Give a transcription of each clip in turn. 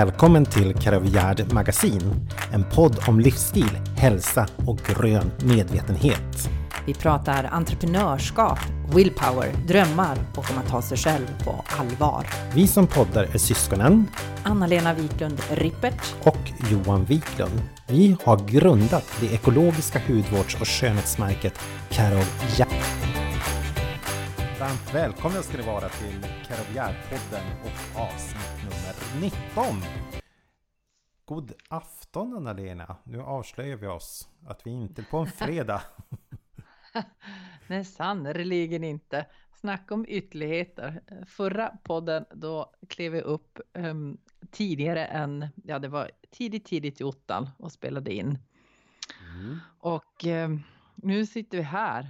Välkommen till Karavjärd Magasin, en podd om livsstil, hälsa och grön medvetenhet. Vi pratar entreprenörskap, willpower, drömmar och om att ta sig själv på allvar. Vi som poddar är syskonen Anna-Lena Wiklund Rippert och Johan Wiklund. Vi har grundat det ekologiska hudvårds och skönhetsmärket Karavjärd. Varmt välkomna ska ni vara till Karavjärd-podden och avsnitt nummer 19. God afton Anna-Lena! Nu avslöjar vi oss att vi inte är på en fredag. Nej, sannerligen inte. Snacka om ytterligheter. Förra podden, då klev vi upp um, tidigare än, ja det var tidigt, tidigt i ottan och spelade in. Mm. Och um, nu sitter vi här.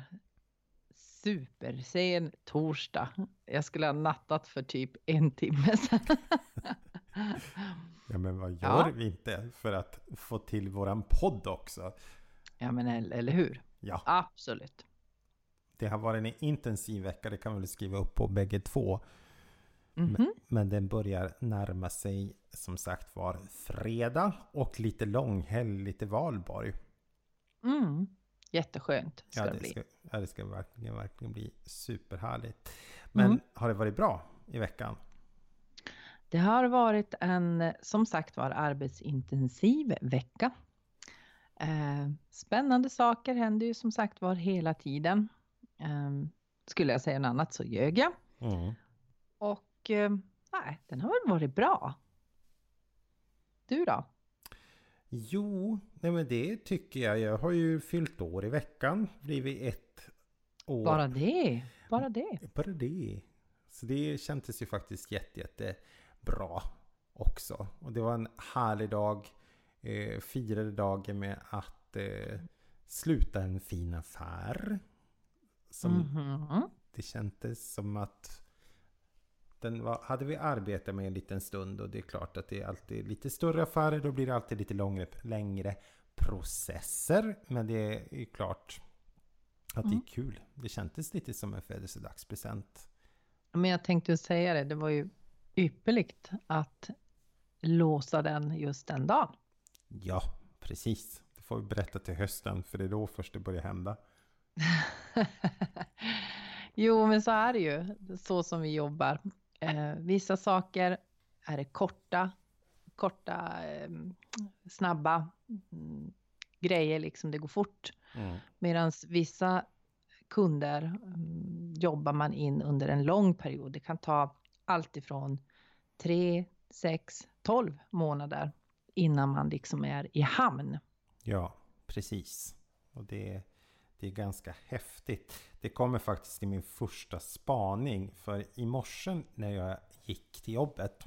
Supersen torsdag. Jag skulle ha nattat för typ en timme sedan. ja men vad gör ja. vi inte för att få till våran podd också? Ja men eller hur? Ja. Absolut. Det har varit en intensiv vecka, det kan vi väl skriva upp på bägge två. Mm -hmm. men, men den börjar närma sig som sagt var fredag och lite långhelg, lite valborg. Mm. Jätteskönt ska ja, det, det bli. Ska, ja, det ska verkligen, verkligen bli superhärligt. Men mm. har det varit bra i veckan? Det har varit en, som sagt var, arbetsintensiv vecka. Eh, spännande saker händer ju som sagt var hela tiden. Eh, skulle jag säga något annat så ljög jag. Mm. Och eh, nej, den har väl varit bra. Du då? Jo, nej men det tycker jag. Jag har ju fyllt år i veckan. Blivit ett år. Bara det? Bara det? Bara det. Så det kändes ju faktiskt jätte, jättebra också. Och det var en härlig dag eh, firade dagen med att eh, sluta en fin affär. Som mm -hmm. Det kändes som att den var, hade vi arbetat med en liten stund och det är klart att det är alltid lite större affärer. Då blir det alltid lite längre, längre processer. Men det är klart att mm. det är kul. Det kändes lite som en födelsedagspresent. Men jag tänkte säga det, det var ju ypperligt att låsa den just den dagen. Ja, precis. Det får vi berätta till hösten, för det är då först det börjar hända. jo, men så är det ju, så som vi jobbar. Eh, vissa saker är det korta, korta, eh, snabba mm, grejer, liksom det går fort. Mm. Medan vissa kunder mm, jobbar man in under en lång period. Det kan ta allt ifrån tre, sex, tolv månader innan man liksom är i hamn. Ja, precis. Och det, det är ganska häftigt. Det kommer faktiskt i min första spaning. För i morse när jag gick till jobbet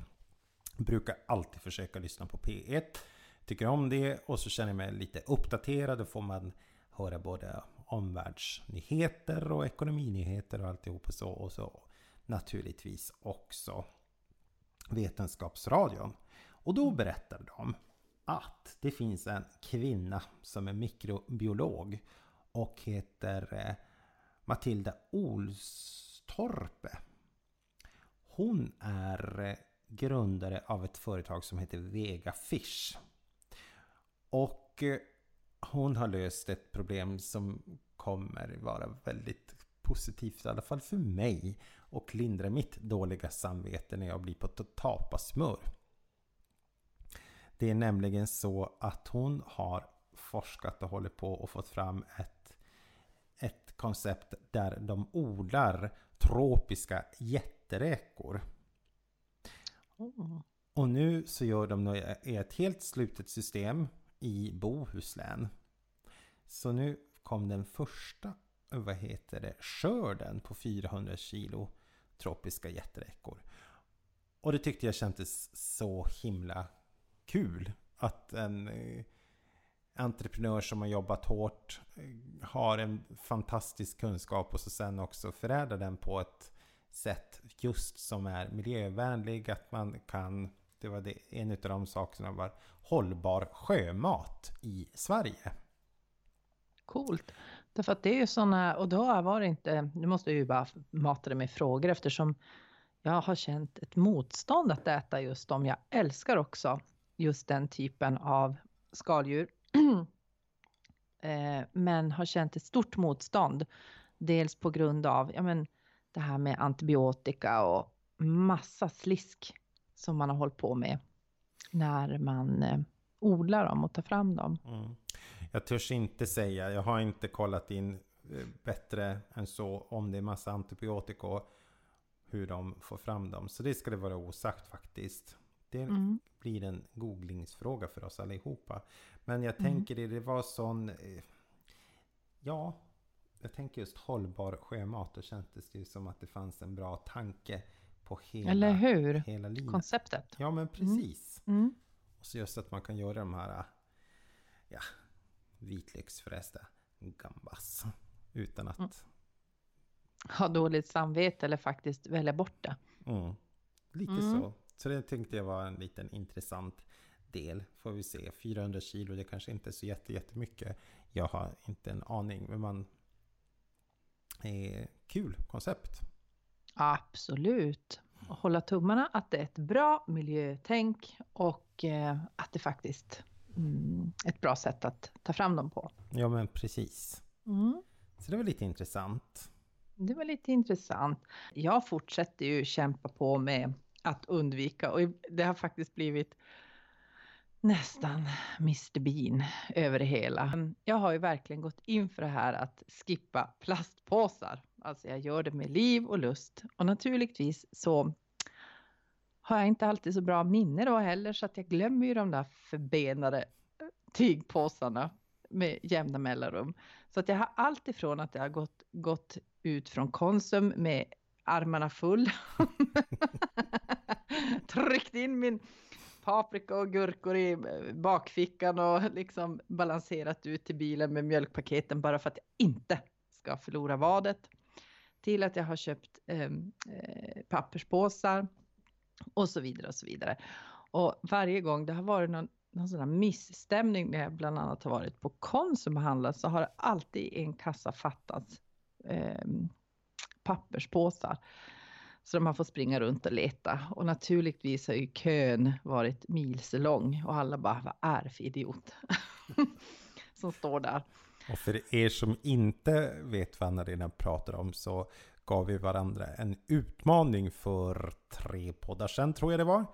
brukar alltid försöka lyssna på P1. Tycker om det och så känner jag mig lite uppdaterad. Då får man höra både omvärldsnyheter och ekonominyheter och alltihop och så. Och så naturligtvis också Vetenskapsradion. Och då berättar de att det finns en kvinna som är mikrobiolog och heter eh, Matilda Olstorpe. Hon är eh, grundare av ett företag som heter Vega Fish. Och eh, hon har löst ett problem som kommer vara väldigt positivt, i alla fall för mig, och lindra mitt dåliga samvete när jag blir på tapasmör. Det är nämligen så att hon har forskat och håller på och fått fram ett, ett koncept där de odlar tropiska jätteräkor. Oh. Och nu så gör de i ett helt slutet system i Bohuslän. Så nu kom den första vad heter det, skörden på 400 kilo tropiska jätteräkor. Och det tyckte jag kändes så himla kul att en eh, entreprenör som har jobbat hårt har en fantastisk kunskap och så sen också förädlar den på ett sätt just som är miljövänlig. Att man kan, det var det, en av de sakerna var hållbar sjömat i Sverige. Coolt. Därför att det är ju sådana, och då var det inte, nu måste jag ju bara mata det med frågor eftersom jag har känt ett motstånd att äta just dem. Jag älskar också just den typen av skaldjur. Eh, men har känt ett stort motstånd. Dels på grund av ja, men, det här med antibiotika och massa slisk som man har hållit på med när man eh, odlar dem och tar fram dem. Mm. Jag törs inte säga, jag har inte kollat in eh, bättre än så om det är massa antibiotika och hur de får fram dem. Så det ska det vara osagt faktiskt. Det mm. blir en googlingsfråga för oss allihopa. Men jag mm. tänker det, det var sån... Eh, ja, jag tänker just hållbar sjömat. Då kändes det ju som att det fanns en bra tanke på hela, Eller hur? hela livet. Konceptet. Ja, men precis. Mm. Mm. Och så just att man kan göra de här ja, vitlöksfrästa gambas utan att... Mm. Ha dåligt samvete eller faktiskt välja bort det. Mm. Lite mm. så. Så det tänkte jag var en liten intressant del. Får vi se. 400 kilo, det kanske inte är så jättemycket. Jag har inte en aning. Men man... Eh, kul koncept. Absolut. Hålla tummarna att det är ett bra miljötänk och eh, att det faktiskt mm, ett bra sätt att ta fram dem på. Ja men precis. Mm. Så det var lite intressant. Det var lite intressant. Jag fortsätter ju kämpa på med att undvika och det har faktiskt blivit nästan Mr Bean över det hela. Jag har ju verkligen gått in för det här att skippa plastpåsar. Alltså jag gör det med liv och lust och naturligtvis så har jag inte alltid så bra minne då heller så att jag glömmer ju de där förbenade eh, tygpåsarna med jämna mellanrum. Så att jag har allt ifrån att jag har gått, gått ut från Konsum med armarna full. Tryckt in min paprika och gurkor i bakfickan och liksom balanserat ut till bilen med mjölkpaketen bara för att jag inte ska förlora vadet. Till att jag har köpt ehm, eh, papperspåsar och så vidare och så vidare. Och varje gång det har varit någon, någon sån här missstämning när jag bland annat har varit på Konsum och handlat så har det alltid i en kassa fattats eh, papperspåsar. Så de har fått springa runt och leta. Och naturligtvis har ju kön varit milslång och alla bara, vad är det för idiot? som står där. Och för er som inte vet vad Anna-Lena pratar om så gav vi varandra en utmaning för tre poddar sedan tror jag det var.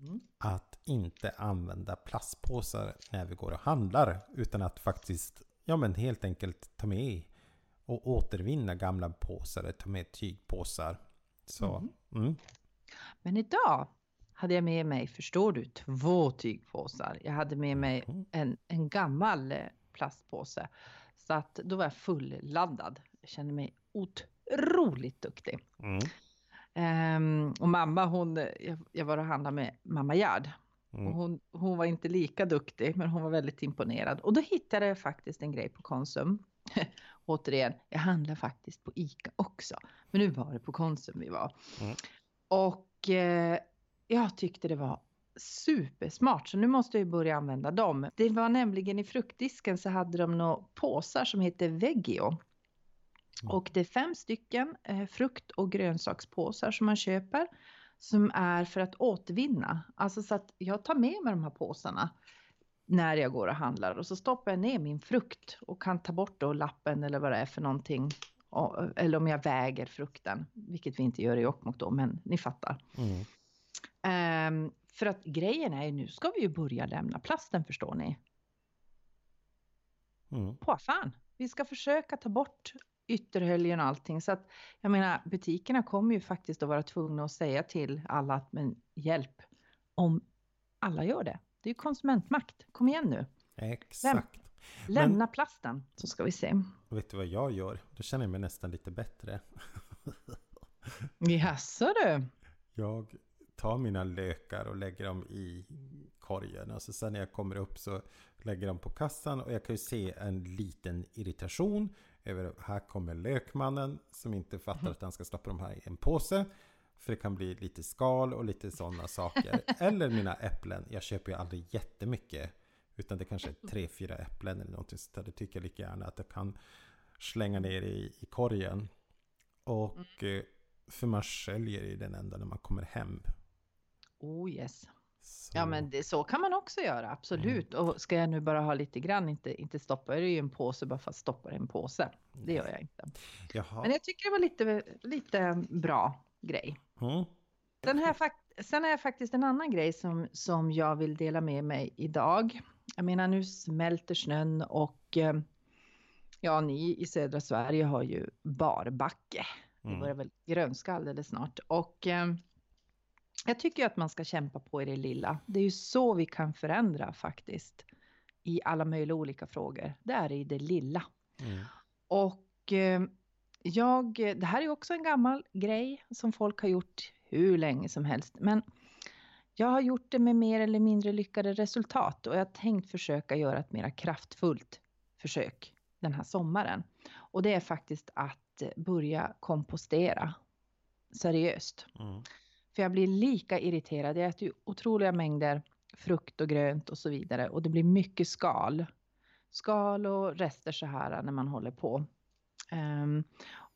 Mm. Att inte använda plastpåsar när vi går och handlar. Utan att faktiskt, ja men helt enkelt ta med och återvinna gamla påsar. Ta med tygpåsar. Så, mm. Mm. Men idag hade jag med mig, förstår du, två tygpåsar. Jag hade med mig en, en gammal eh, plastpåse. Så att då var jag fulladdad. Jag kände mig otroligt duktig. Mm. Um, och mamma, hon, jag, jag var och handlade med mamma Gerd. Mm. Hon, hon var inte lika duktig, men hon var väldigt imponerad. Och då hittade jag faktiskt en grej på Konsum. Återigen, jag handlar faktiskt på ICA också. Men nu var det på Konsum vi var. Mm. Och eh, jag tyckte det var supersmart, så nu måste jag börja använda dem. Det var nämligen i fruktdisken så hade de några påsar som heter Veggio. Mm. Och det är fem stycken eh, frukt och grönsakspåsar som man köper som är för att återvinna. Alltså så att jag tar med mig de här påsarna när jag går och handlar och så stoppar jag ner min frukt och kan ta bort då lappen eller vad det är för någonting. Eller om jag väger frukten, vilket vi inte gör i Jokkmokk då, men ni fattar. Mm. Um, för att grejen är ju nu ska vi ju börja lämna plasten förstår ni. Mm. På fan, vi ska försöka ta bort ytterhöljen och allting. Så att jag menar butikerna kommer ju faktiskt att vara tvungna att säga till alla att men hjälp om alla gör det. Det är ju konsumentmakt. Kom igen nu. Exakt. Läm lämna Men, plasten så ska vi se. Vet du vad jag gör? Då känner jag mig nästan lite bättre. Jaså du? Jag tar mina lökar och lägger dem i korgen. Och så sen när jag kommer upp så lägger dem på kassan och jag kan ju se en liten irritation över här kommer lökmannen som inte fattar mm. att han ska stoppa de här i en påse. För det kan bli lite skal och lite sådana saker. Eller mina äpplen. Jag köper ju aldrig jättemycket. Utan det kanske är tre, fyra äpplen eller någonting sånt Det tycker jag lika gärna att jag kan slänga ner i, i korgen. Och mm. Eh, För man sköljer i den ända när man kommer hem. Oh yes. Så. Ja men det, så kan man också göra, absolut. Och ska jag nu bara ha lite grann, inte, inte stoppa det i en påse bara för att stoppa det i en påse. Det gör jag inte. Jaha. Men jag tycker det var lite, lite bra grej. Mm. Jag fakt- sen jag faktiskt en annan grej som, som jag vill dela med mig idag. Jag menar nu smälter snön och eh, ja, ni i södra Sverige har ju barbacke. Det Mm. börjar väl grönska alldeles snart. Och eh, jag tycker att man ska kämpa på i det lilla. Det är ju så vi kan förändra faktiskt. I alla möjliga olika frågor. Det är i det lilla. Mm. Och eh, jag, det här är också en gammal grej som folk har gjort hur länge som helst. Men jag har gjort det med mer eller mindre lyckade resultat och jag har tänkt försöka göra ett mera kraftfullt försök den här sommaren. Och det är faktiskt att eh, börja kompostera seriöst. Mm. För jag blir lika irriterad. Jag äter ju otroliga mängder frukt och grönt och så vidare. Och det blir mycket skal. Skal och rester så här när man håller på. Ehm,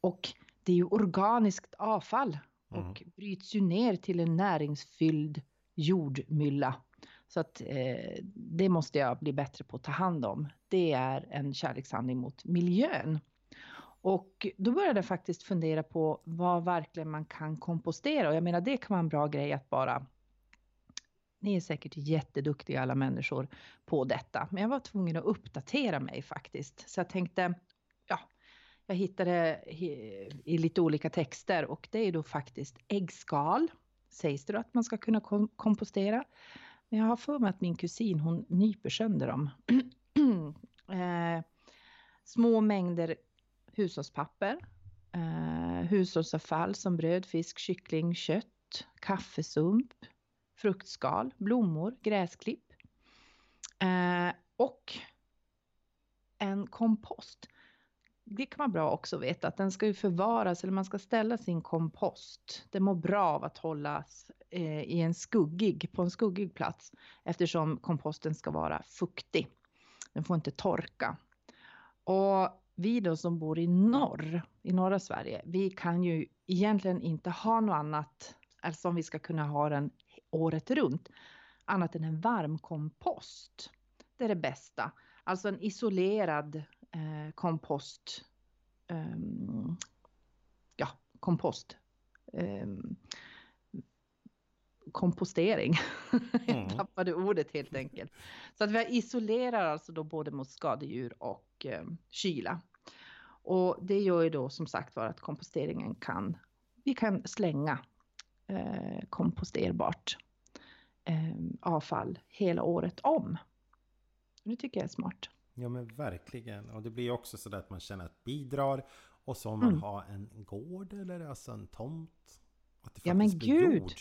och det är ju organiskt avfall. Mm. Och bryts ju ner till en näringsfylld jordmylla. Så att eh, det måste jag bli bättre på att ta hand om. Det är en kärlekshandling mot miljön. Och då började jag faktiskt fundera på vad verkligen man kan kompostera. Och jag menar det kan vara en bra grej att bara... Ni är säkert jätteduktiga alla människor på detta. Men jag var tvungen att uppdatera mig faktiskt. Så jag tänkte, jag hittade i- lite olika texter och det är då faktiskt äggskal. Sägs det då att man ska kunna kom- kompostera. Men jag har för mig att min kusin hon nyper sönder dem. eh, små mängder hushållspapper, eh, hushållsavfall som bröd, fisk, kyckling, kött, kaffesump, fruktskal, blommor, gräsklipp eh, och en kompost. Det kan vara bra också att veta att den ska ju förvaras eller man ska ställa sin kompost. Det mår bra av att hållas eh, i en skuggig, på en skuggig plats eftersom komposten ska vara fuktig. Den får inte torka. Och vi då som bor i norr, i norra Sverige, vi kan ju egentligen inte ha något annat, alltså om vi ska kunna ha den året runt, annat än en varmkompost. Det är det bästa. Alltså en isolerad eh, kompost. ehm, ja, kompost. ehm, kompostering. Jag Mm. tappade ordet helt enkelt. Så att vi isolerar alltså då både mot skadedjur och eh, kyla. Och det gör ju då som sagt var att komposteringen kan, vi kan slänga eh, komposterbart eh, avfall hela året om. Det tycker jag är smart. Ja men verkligen. Och det blir också så där att man känner att bidrar. Och så om man Mm. har en gård eller alltså en tomt. Att det Ja, men blir gud! jord.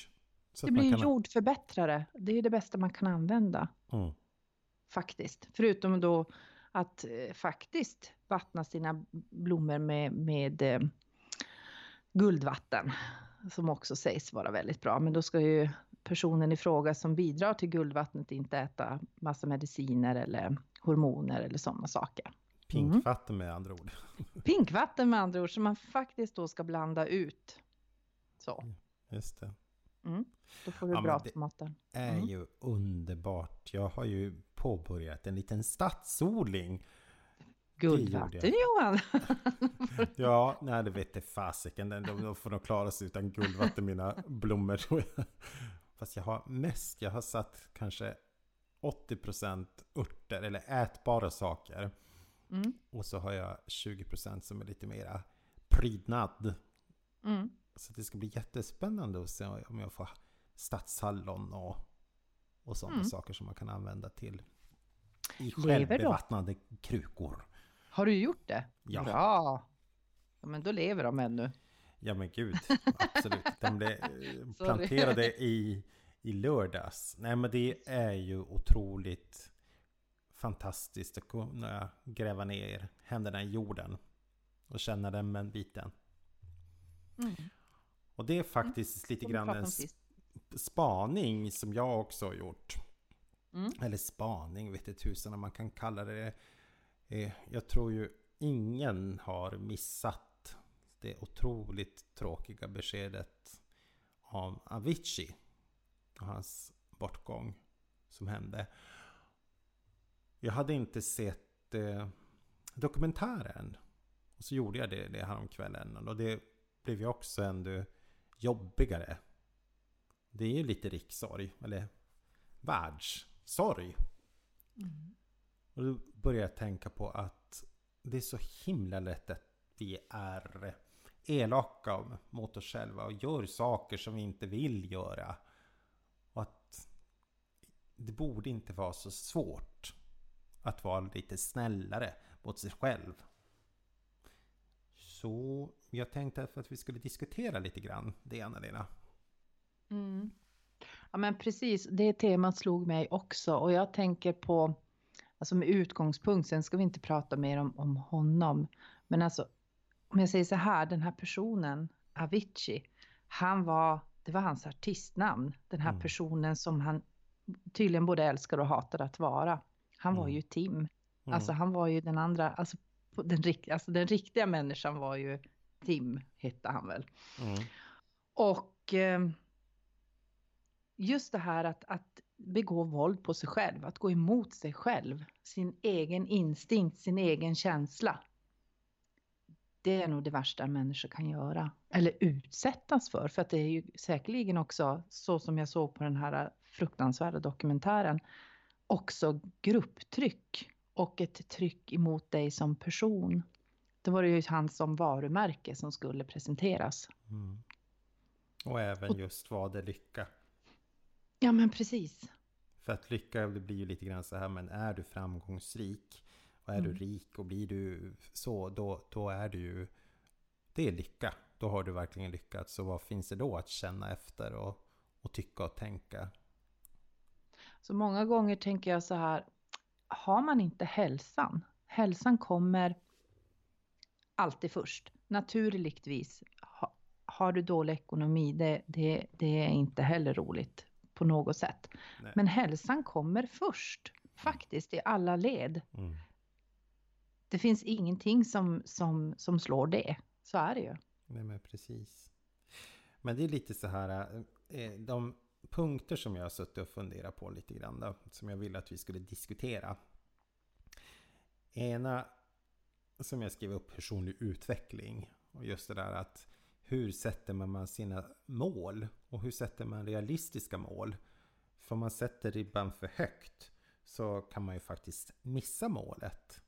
Så Det blir kan... jordförbättrare. Det är det bästa man kan använda Mm. faktiskt. Förutom då att eh, faktiskt vattna sina blommor med, med eh, guldvatten. Som också sägs vara väldigt bra. Men då ska ju personen i fråga som bidrar till guldvattnet inte äta massa mediciner eller hormoner eller sådana saker. Pinkvatten med andra ord. Pinkvatten med andra ord som man faktiskt då ska blanda ut. Så, Just det. då får du Ja, bra det- tomater. är Mm. ju underbart. Jag har ju påbörjat en liten stadsodling. Guldvatten Johan! Ja, nej det vet det fasiken. De, de får nog klara sig utan guldvatten mina blommor. Fast jag har mest, jag har satt kanske 80% örter eller ätbara saker. Mm. Och så har jag 20% som är lite mera prydnad. Mm. Så det ska bli jättespännande att se om jag får stadshallon och, och sådana Mm. saker som man kan använda till i självbevattnade krukor. Har du gjort det? Ja. Bra! Ja, men då lever de ännu. Ja men gud, absolut. De blev eh, planterade i, i lördags. Nej men det är ju otroligt fantastiskt att kunna gräva ner händerna i jorden. Och känna den med en biten. Mm. Och det är faktiskt lite Som vi grann en spaning som jag också har gjort. Mm. Eller spaning, vet inte tusan om man kan kalla det. Eh, Jag tror ju ingen har missat det otroligt tråkiga beskedet om Avicii och hans bortgång som hände. Jag hade inte sett eh, dokumentären. Och så gjorde jag det, det häromkvällen. Och det blev ju också ändå jobbigare. Det är ju lite rikssorg, eller världssorg. Mm. Och då började jag tänka på att det är så himla lätt att vi är elaka mot oss själva och gör saker som vi inte vill göra. Det borde inte vara så svårt att vara lite snällare mot sig själv. Så jag tänkte att vi skulle diskutera lite grann det, Anna-Lena. Mm. Ja men precis, det temat slog mig också och jag tänker på, alltså med utgångspunkt, sen ska vi inte prata mer om, om honom, men alltså om jag säger så här, den här personen, Avicii, han var, det var hans artistnamn, den här mm. personen som han tydligen både älskar och hatar att vara. Han var mm. ju Tim. Mm. Alltså han var ju den andra, alltså den, alltså den riktiga människan var ju Tim, hette han väl. Mm. Och eh, just det här att, att begå våld på sig själv, att gå emot sig själv, sin egen instinkt, sin egen känsla. Det är nog det värsta en människa kan göra. Eller utsättas för. För att det är ju säkerligen också, så som jag såg på den här fruktansvärda dokumentären, också grupptryck och ett tryck emot dig som person. Då var det ju han som varumärke som skulle presenteras. Mm. Och även just vad det lycka. Ja men precis. För att lycka det blir ju lite grann så här, men är du framgångsrik och är mm. du rik och blir du så, då, då är du ju... Det är lycka. Då har du verkligen lyckats. Så vad finns det då att känna efter och, och tycka och tänka? Så många gånger tänker jag så här, har man inte hälsan, hälsan kommer alltid först. Naturligtvis, ha, har du dålig ekonomi, det, det, det är inte heller roligt på något sätt. Nej. Men hälsan kommer först, faktiskt i alla led. Mm. Det finns ingenting som, som, som slår det, så är det ju. Nej men precis. Men det är lite så här, eh, de punkter som jag har suttit och funderat på lite grann då, som jag ville att vi skulle diskutera. Ena som jag skrev upp personlig utveckling och just det där att hur sätter man sina mål och hur sätter man realistiska mål? För om man sätter ribban för högt så kan man ju faktiskt missa målet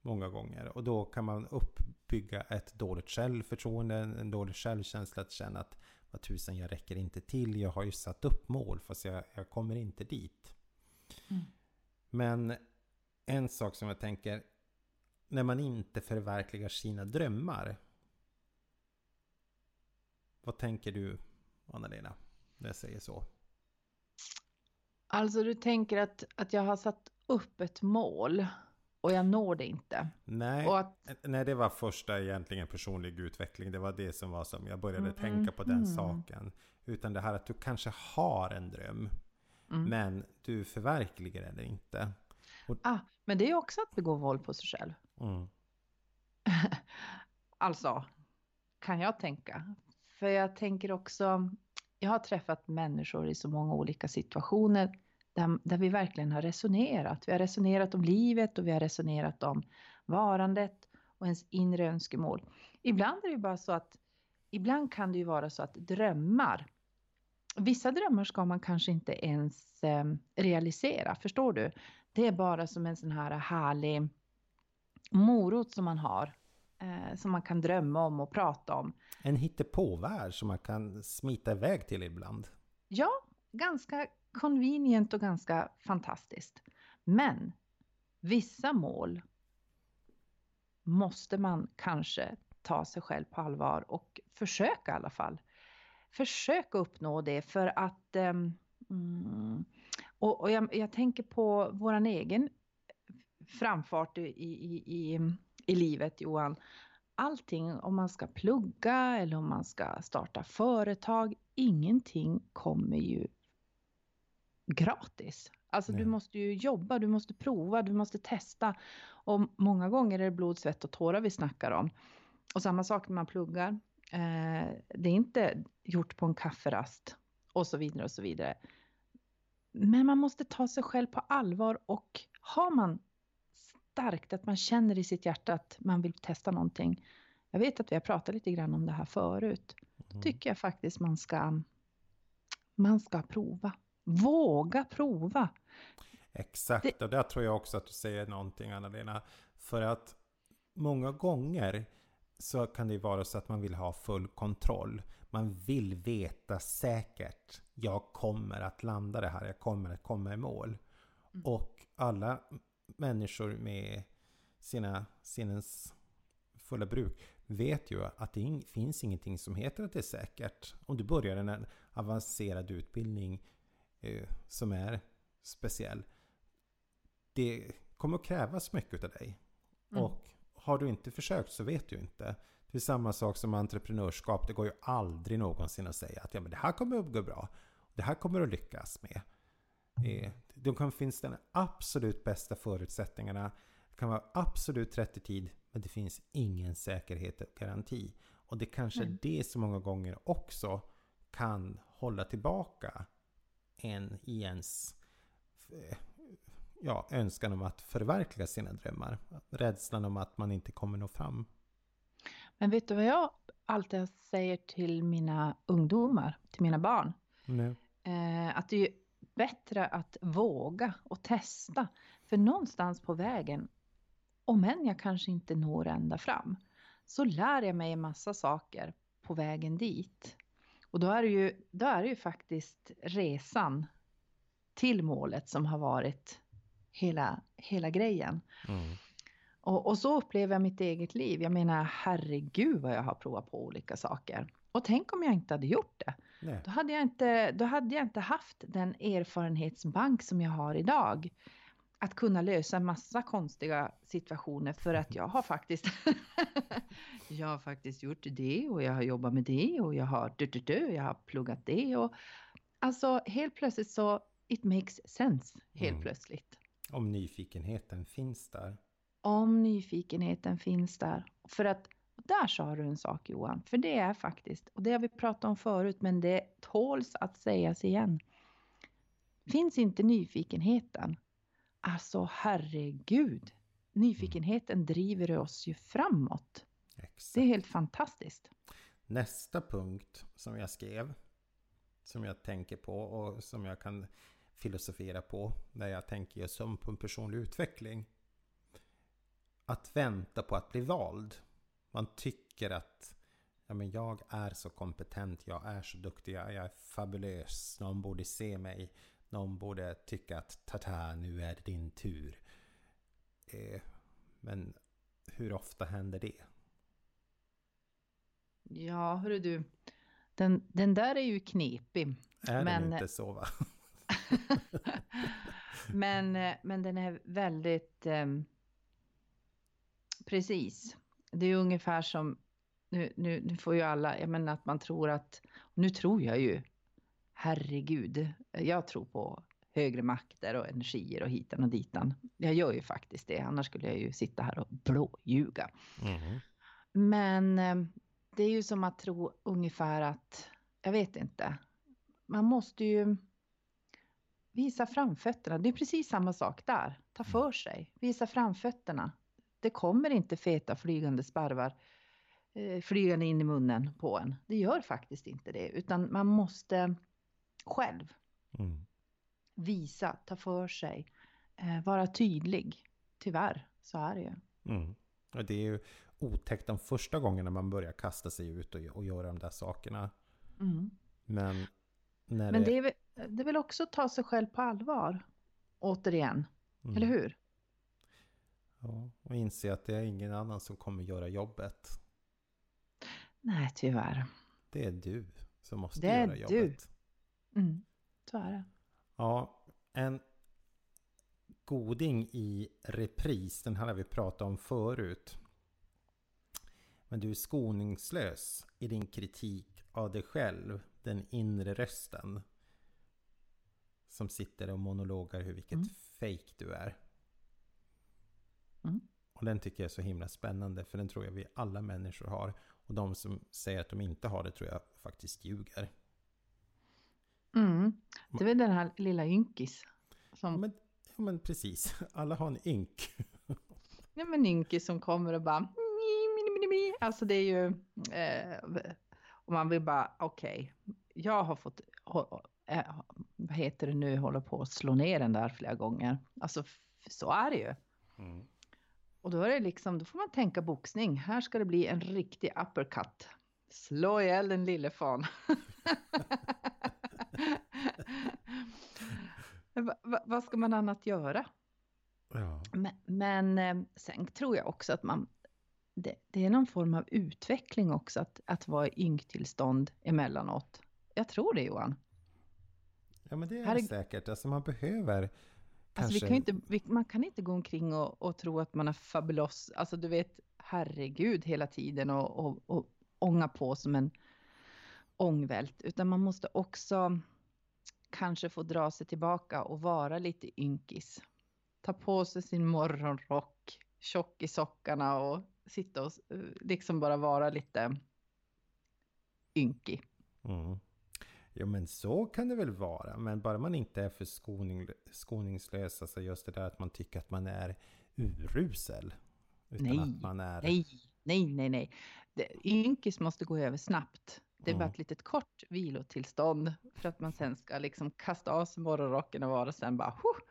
många gånger och då kan man uppbygga ett dåligt självförtroende, en dålig självkänsla att känna att vad tusan, jag räcker inte till. Jag har ju satt upp mål fast jag, jag kommer inte dit. Mm. Men en sak som jag tänker, när man inte förverkligar sina drömmar. Vad tänker du, Anna-Lena, när jag säger så? Alltså du tänker att, att jag har satt upp ett mål och jag når det inte. Nej, att... nej, det var första egentligen personlig utveckling. Det var det som var som jag började mm, tänka på den mm. saken. Utan det här att du kanske har en dröm. Mm. Men du förverkligar den inte. Och... Ah, men det är också att begå våld på sig själv. Mm. alltså, kan jag tänka. För jag tänker också, jag har träffat människor i så många olika situationer där, där vi verkligen har resonerat. Vi har resonerat om livet och vi har resonerat om varandet och ens inre önskemål. Ibland är det bara så att, ibland kan det ju vara så att drömmar, vissa drömmar ska man kanske inte ens eh, realisera, förstår du? Det är bara som en sån här härlig morot som man har. Eh, som man kan drömma om och prata om. En hittepåvärld som man kan smita iväg till ibland. Ja, ganska convenient och ganska fantastiskt. Men vissa mål måste man kanske ta sig själv på allvar och försöka i alla fall. Försöka uppnå det för att um, och, och jag, jag, tänker på våran egen framfart i, i, i, i livet Johan. Allting om man ska plugga eller om man ska starta företag, ingenting kommer ju gratis. Alltså Nej. du måste ju jobba, du måste prova, du måste testa. Och många gånger är det blod, svett och tårar vi snackar om. och samma sak när man pluggar. Eh, det är inte gjort på en kafferast och så vidare och så vidare. Men man måste ta sig själv på allvar och har man starkt att man känner i sitt hjärta att man vill testa någonting. Jag vet att vi har pratat lite grann om det här förut. Mm. tycker jag faktiskt man ska, man ska prova. Våga prova. Exakt, det... och där tror jag också att du säger någonting Anna-Lena. För att många gånger så kan det vara så att man vill ha full kontroll. Man vill veta säkert. Jag kommer att landa det här. Jag kommer att komma i mål. Mm. Och alla människor med sina sinnens fulla bruk vet ju att det finns ingenting som heter att det är säkert. Om du börjar en avancerad utbildning eh, som är speciell. Det kommer att krävas mycket av dig. Mm. Och har du inte försökt så vet du inte. Det är samma sak som entreprenörskap. Det går ju aldrig någonsin att säga att ja, men det här kommer att gå bra. Det här kommer att lyckas med. Eh, de kan finnas de absolut bästa förutsättningarna. Det kan vara absolut rätt i tid. Men det finns ingen säkerhet och garanti. Och det kanske är det som många gånger också kan hålla tillbaka en i ens eh, ja, önskan om att förverkliga sina drömmar. Rädslan om att man inte kommer nå fram. Men vet du vad jag alltid säger till mina ungdomar, till mina barn? Eh, att det är bättre att våga och testa. För någonstans på vägen, om än jag kanske inte når ända fram, så lär jag mig en massa saker på vägen dit. Och då är det ju, då är det ju faktiskt resan till målet som har varit hela, hela grejen. Mm. Och, och, så upplever jag mitt eget liv. Jag menar, herregud vad jag har provat på olika saker. Och tänk om jag inte hade gjort det. Då hade, jag inte, då hade jag inte haft den erfarenhetsbank som jag har idag. Att kunna lösa massa konstiga situationer för att jag har faktiskt jag har faktiskt gjort det och jag har jobbat med det och jag har, du, du, du, jag har pluggat det och alltså helt plötsligt så it makes sense helt mm. plötsligt. Om nyfikenheten finns där. Om nyfikenheten finns där. För att där sa du en sak Johan, för det är faktiskt, och det har vi pratat om förut, men det tåls att sägas igen. Finns inte nyfikenheten, alltså herregud, nyfikenheten mm. driver oss ju framåt. Exakt. Det är helt fantastiskt. Nästa punkt som jag skrev, som jag tänker på och som jag kan filosofera på när jag tänker just som på en personlig utveckling. Att vänta på att bli vald. Man tycker att ja, men jag är så kompetent, jag är så duktig, jag är fabulös, någon borde se mig, någon borde tycka att tata, nu är det din tur. Eh, men hur ofta händer det? Ja, hörru du. Den, den där är ju knepig. Är men... den inte så va? men, men den är väldigt eh, precis. Det är ungefär som, nu, nu, nu får ju alla, jag menar att man tror att, nu tror jag ju, herregud, jag tror på högre makter och energier och hitan och ditan. Jag gör ju faktiskt det, annars skulle jag ju sitta här och blåljuga. Mm. Men eh, det är ju som att tro ungefär att, jag vet inte, man måste ju visa framfötterna. Det är precis samma sak där. Ta mm. för sig, visa framfötterna. Det kommer inte feta flygande sparvar eh, flygande in i munnen på en. Det gör faktiskt inte det, utan man måste själv mm. visa, ta för sig, eh, vara tydlig. Tyvärr, så är det ju. Mm. Det är ju otäckt de första gångerna man börjar kasta sig ut och, och göra de där sakerna. Mm. Men, när Men det... det är väl det är väl också att ta sig själv på allvar. Återigen. Mm. Eller hur? Ja, och inse att det är ingen annan som kommer göra jobbet. Nej, tyvärr. Det är du som måste det göra jobbet. Mm, så är det. Ja, en goding i repris, den här har vi pratat om förut. Men du är skoningslös i din kritik av dig själv, den inre rösten. Som sitter och monologar hur vilket mm. fake du är. Mm. Och Och den tycker jag är så himla spännande för den tror jag vi alla människor har. Och de som säger att de inte har det tror jag faktiskt ljuger. Mm. Det är den här lilla ynkis. Som... Men, ja men precis, alla har en ynk. ja men ynkis som kommer och bara... Alltså det är ju... Eh, och man vill bara, okej, okay, jag har fått... Eh, vad heter det nu, håller på att slå ner den där flera gånger. Alltså så är det ju. Mm. Och då är det liksom, då får man tänka boxning. Här ska det bli en riktig uppercut. Slå ihjäl den lille fan. vad ska man annat göra? Ja. Men, men, eh, sen tror jag också att man, det, det, är någon form av utveckling också att, att vara i ynktillstånd emellanåt. Jag tror det Johan. Ja men det är, är säkert, alltså man behöver Alltså vi kan inte, vi, man kan inte gå omkring och, och, tro att man är fabulos, alltså du vet, herregud hela tiden och, och, och ånga på som en ångvält, utan man måste också kanske få dra sig tillbaka och vara lite ynkis. Ta på sig sin morgonrock, tjock i sockarna och sitta och eh, liksom bara vara lite ynkig. Mm. Jo men så kan det väl vara. Men bara man inte är för skoning, skoningslös. Alltså just det där att man tycker att man är urusel. Utan nej, att man är... nej, nej, nej, nej. Ynkis måste gå över snabbt. Det är bara ett litet kort vilotillstånd för att man sen ska liksom kasta av sig morgonrocken och vara sen bara, huh,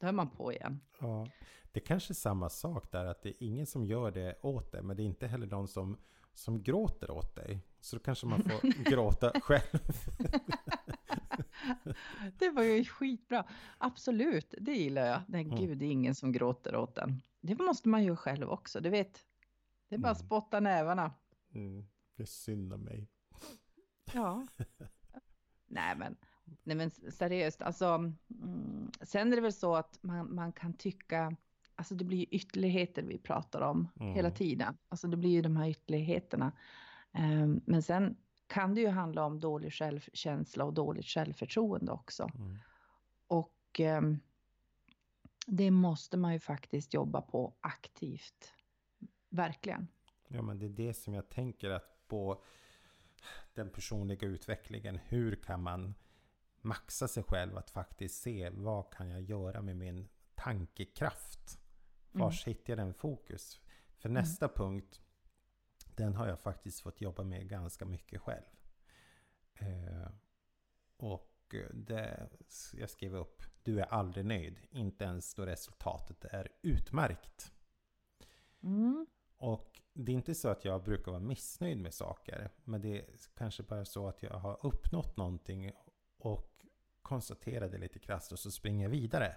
då är man på igen. Ja, det är kanske är samma sak där, att det är ingen som gör det åt dig, men det är inte heller de som som gråter åt dig. Så då kanske man får gråta själv. det var ju skitbra. Absolut, det gillar jag. Nej, mm. gud, det är ingen som gråter åt den. Det måste man ju själv också, du vet. Det är bara att mm. spotta nävarna. Mm. Det är synd om mig. Ja. nej, men, nej, men seriöst, alltså. Mm, sen är det väl så att man, man kan tycka alltså det blir ju ytterligheter vi pratar om mm. hela tiden. Alltså det blir ju de här ytterligheterna. Um, men sen kan det ju handla om dålig självkänsla och dåligt självförtroende också. Mm. Och um, det måste man ju faktiskt jobba på aktivt. Verkligen. Ja, men det är det som jag tänker att på den personliga utvecklingen. Hur kan man maxa sig själv att faktiskt se vad kan jag göra med min tankekraft? Vars mm. hittar jag den fokus? För mm. nästa punkt, den har jag faktiskt fått jobba med ganska mycket själv. Eh, och det, jag skrev upp, du är aldrig nöjd, inte ens då resultatet är utmärkt. Det är inte så att jag brukar vara missnöjd med saker, men det är kanske bara så att jag har uppnått någonting och konstaterar det lite krasst och så springer jag vidare.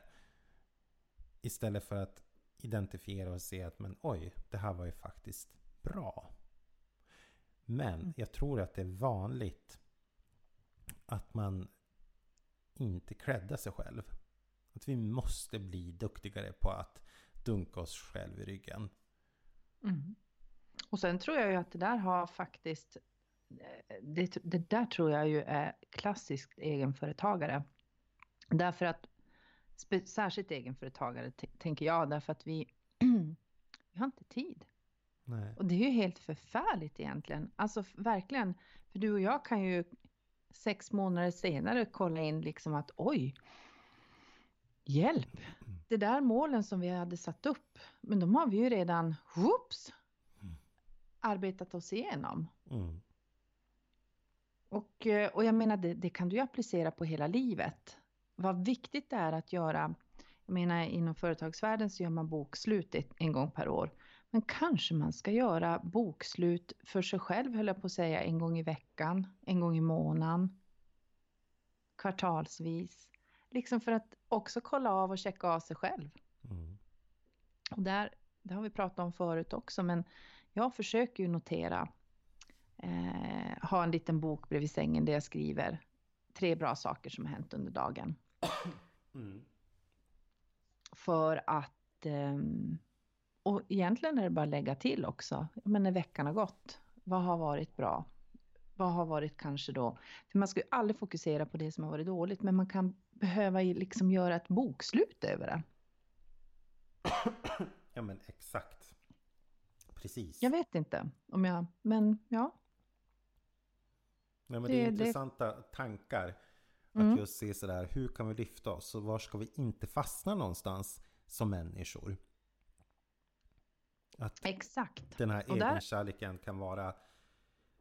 Istället för att identifiera och se att men oj, det här var ju faktiskt bra. Men mm. jag tror att det är vanligt att man inte creddar sig själv. Att vi måste bli duktigare på att dunka oss själv i ryggen. Mm. Och sen tror jag ju att det där har faktiskt eh, det, det där tror jag ju är klassiskt egenföretagare. Därför att särskilt egenföretagare tänker jag, därför att vi, vi har inte tid. Nej. Och det är ju helt förfärligt egentligen. Alltså verkligen, för du och jag kan ju sex månader senare kolla in liksom att oj, hjälp, mm. det där målen som vi hade satt upp, men de har vi ju redan, whoops. Arbetat oss igenom. Mm. Och, eh, och jag menar, det, det, kan du ju applicera på hela livet vad viktigt det är att göra. Jag menar inom företagsvärlden så gör man bokslut en gång per år. Men kanske man ska göra bokslut för sig själv, höll jag på att säga, en gång i veckan, en gång i månaden, kvartalsvis. Liksom för att också kolla av och checka av sig själv. Mm. Och där, det har vi pratat om förut också, men jag försöker ju notera, eh, ha en liten bok bredvid sängen där jag skriver tre bra saker som har hänt under dagen. Mm. För att, ehm, och egentligen är det bara att lägga till också, men när veckan har gått, vad har varit bra? Vad har varit kanske då, för man ska ju aldrig fokusera på det som har varit dåligt, men man kan behöva liksom göra ett bokslut över det. Ja men exakt. Precis. Jag vet inte om jag, men ja. Nej, men det, är det- det- intressanta tankar. Att Mm. just se sådär, hur kan vi lyfta oss? Och var ska vi inte fastna någonstans som människor? Att Exakt. den här Och där- egenkärleken kan vara,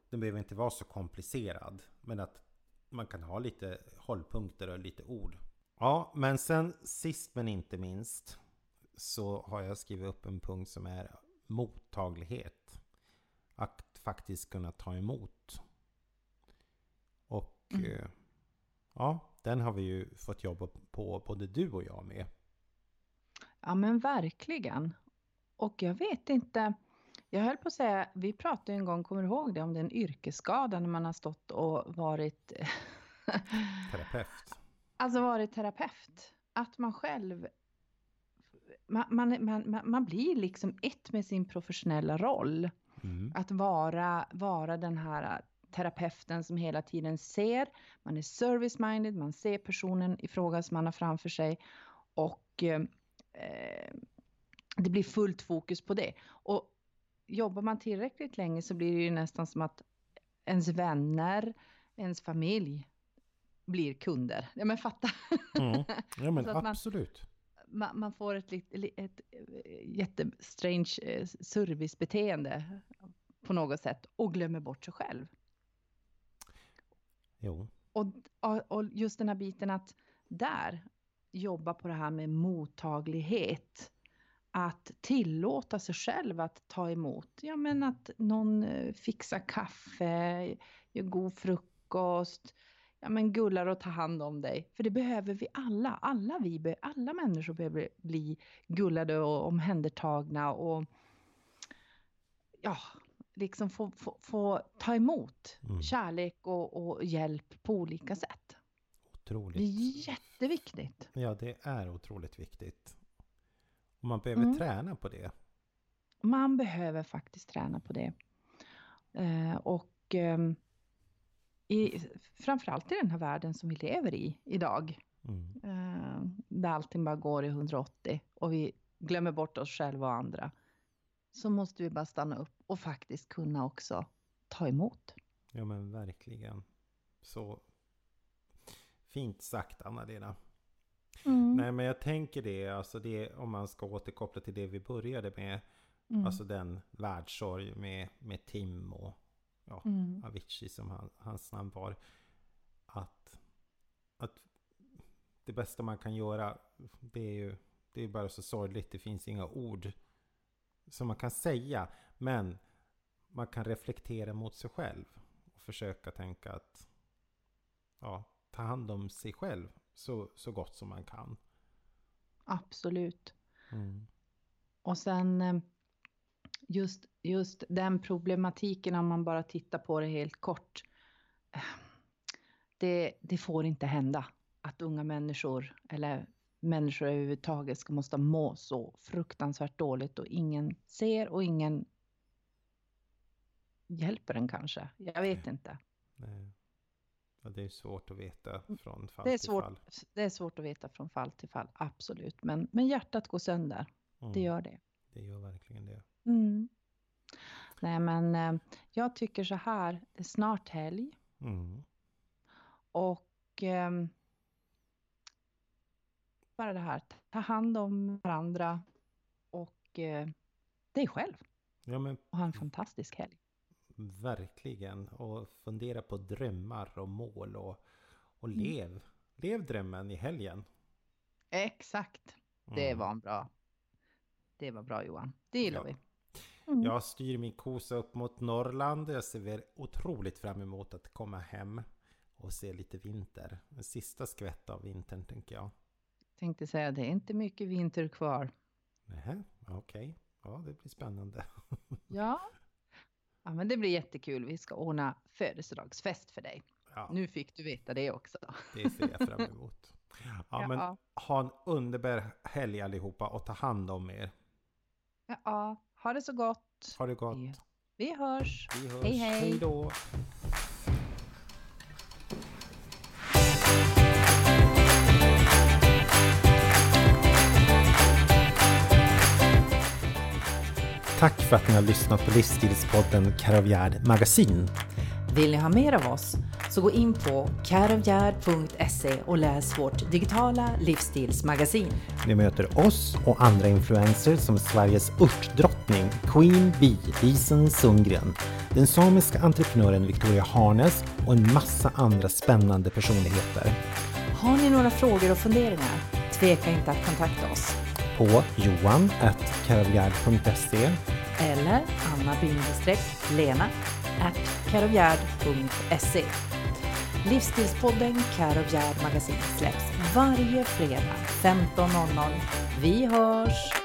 den behöver inte vara så komplicerad. Men att man kan ha lite hållpunkter och lite ord. Ja, men sen sist men inte minst så har jag skrivit upp en punkt som är mottaglighet. Att faktiskt kunna ta emot. Och Mm. eh, ja, den har vi ju fått jobba på både du och jag med. Ja men verkligen. Och jag vet inte, jag höll på att säga, vi pratade en gång, kommer du ihåg det, om den yrkesskada när man har stått och varit, Terapeut. alltså varit terapeut. Att man själv, man, man, man, man- blir liksom ett med sin professionella roll. Mm. Att vara, vara den här terapeuten som hela tiden ser, man är service-minded, man ser personen i fråga som man har framför sig och eh, det blir fullt fokus på det. Och jobbar man tillräckligt länge så blir det ju nästan som att ens vänner, ens familj blir kunder. Ja men fatta, Mm. Ja men Så att man- absolut. Man, man får ett, li- ett, eh, jättestrange eh, servicebeteende på något sätt och glömmer bort sig själv. Jo. Och, och- och just den här biten att där jobba på det här med mottaglighet. Att tillåta sig själv att ta emot. Ja men att någon eh, fixar kaffe, gör god frukost. Ja men gullar och tar hand om dig. För det behöver vi alla. Alla vi, alla människor behöver bli gullade och omhändertagna och ja, liksom få, få, få ta emot Mm. kärlek och, och hjälp på olika sätt. Det Otroligt. är jätteviktigt. Ja, det är otroligt viktigt. Och man behöver Mm. träna på det. Man behöver faktiskt träna på det. Eh, och ehm, i, framförallt i den här världen som vi lever i idag. Mm. Eh, där allting bara går i 180 och vi glömmer bort oss själva och andra. Så måste vi bara stanna upp och faktiskt kunna också ta emot. Ja, men verkligen. Så fint sagt, Anna-Lena. Mm. Nej, men jag tänker det, alltså det, om man ska återkoppla till det vi började med. Mm. Alltså den världssorg med, med Tim och ja, Mm. Avicii som han, hans namn var. Att, att det bästa man kan göra, det är ju det är bara så sorgligt. Det finns inga ord som man kan säga. Men man kan reflektera mot sig själv och försöka tänka att ja, ta hand om sig själv så, så gott som man kan. Absolut. Mm. Och sen eh, just, just den problematiken om man bara tittar på det helt kort. Det, det får inte hända att unga människor eller människor överhuvudtaget ska måste må så fruktansvärt dåligt och ingen ser och ingen hjälper en kanske. Jag vet inte. Nej. Ja, det är svårt att veta från fall Det är, till svårt, fall. det är svårt att veta från fall till fall, absolut. Men, men hjärtat går sönder, Mm. det gör det. det gör verkligen det. Mm. Nej men eh, jag tycker så här, det är snart helg Mm. och ehm, bara det här, ta hand om varandra och eh, dig själv Ja men och ha en fantastisk helg. verkligen. Och fundera på drömmar och mål och, och Mm. lev. Lev drömmen i helgen. Exakt, det Mm. var en bra. Det var bra Johan, det gillar Ja. vi. Mm. Jag styr min kosa upp mot Norrland. Jag ser otroligt fram emot att komma hem och se lite vinter. En sista skvätt av vintern tänker jag. Tänkte säga, det är inte mycket vinter kvar. Nähä, okej. Ja, det blir spännande. Ja. ja, men det blir jättekul. Vi ska ordna födelsedagsfest för dig. Ja, Nu fick du veta det också. det ser jag fram emot. Ja, men Ja. ha en underbar helg allihopa och ta hand om er. Ja, ha det så gott. Ha det gott. Vi, vi hörs. Vi hörs. Hej, hej. Hej då. tack för att ni har lyssnat på livsstilspodden Karavjärd Magasin. Vill ni ha mer av oss så gå in på karavjärd.se och läs vårt digitala livsstilsmagasin. Ni möter oss och andra influencers som Sveriges örtdrottning Queen Bee Lisen Sundgren, den samiska entreprenören Victoria Harnes och en massa andra spännande personligheter. Har ni några frågor och funderingar? Tveka inte att kontakta oss. På johan.karavjärd.se Eller anna-lena at karovgärd.se. Livsstilspodden Care of Järd Magasin släpps varje fredag 15.00. Vi hörs!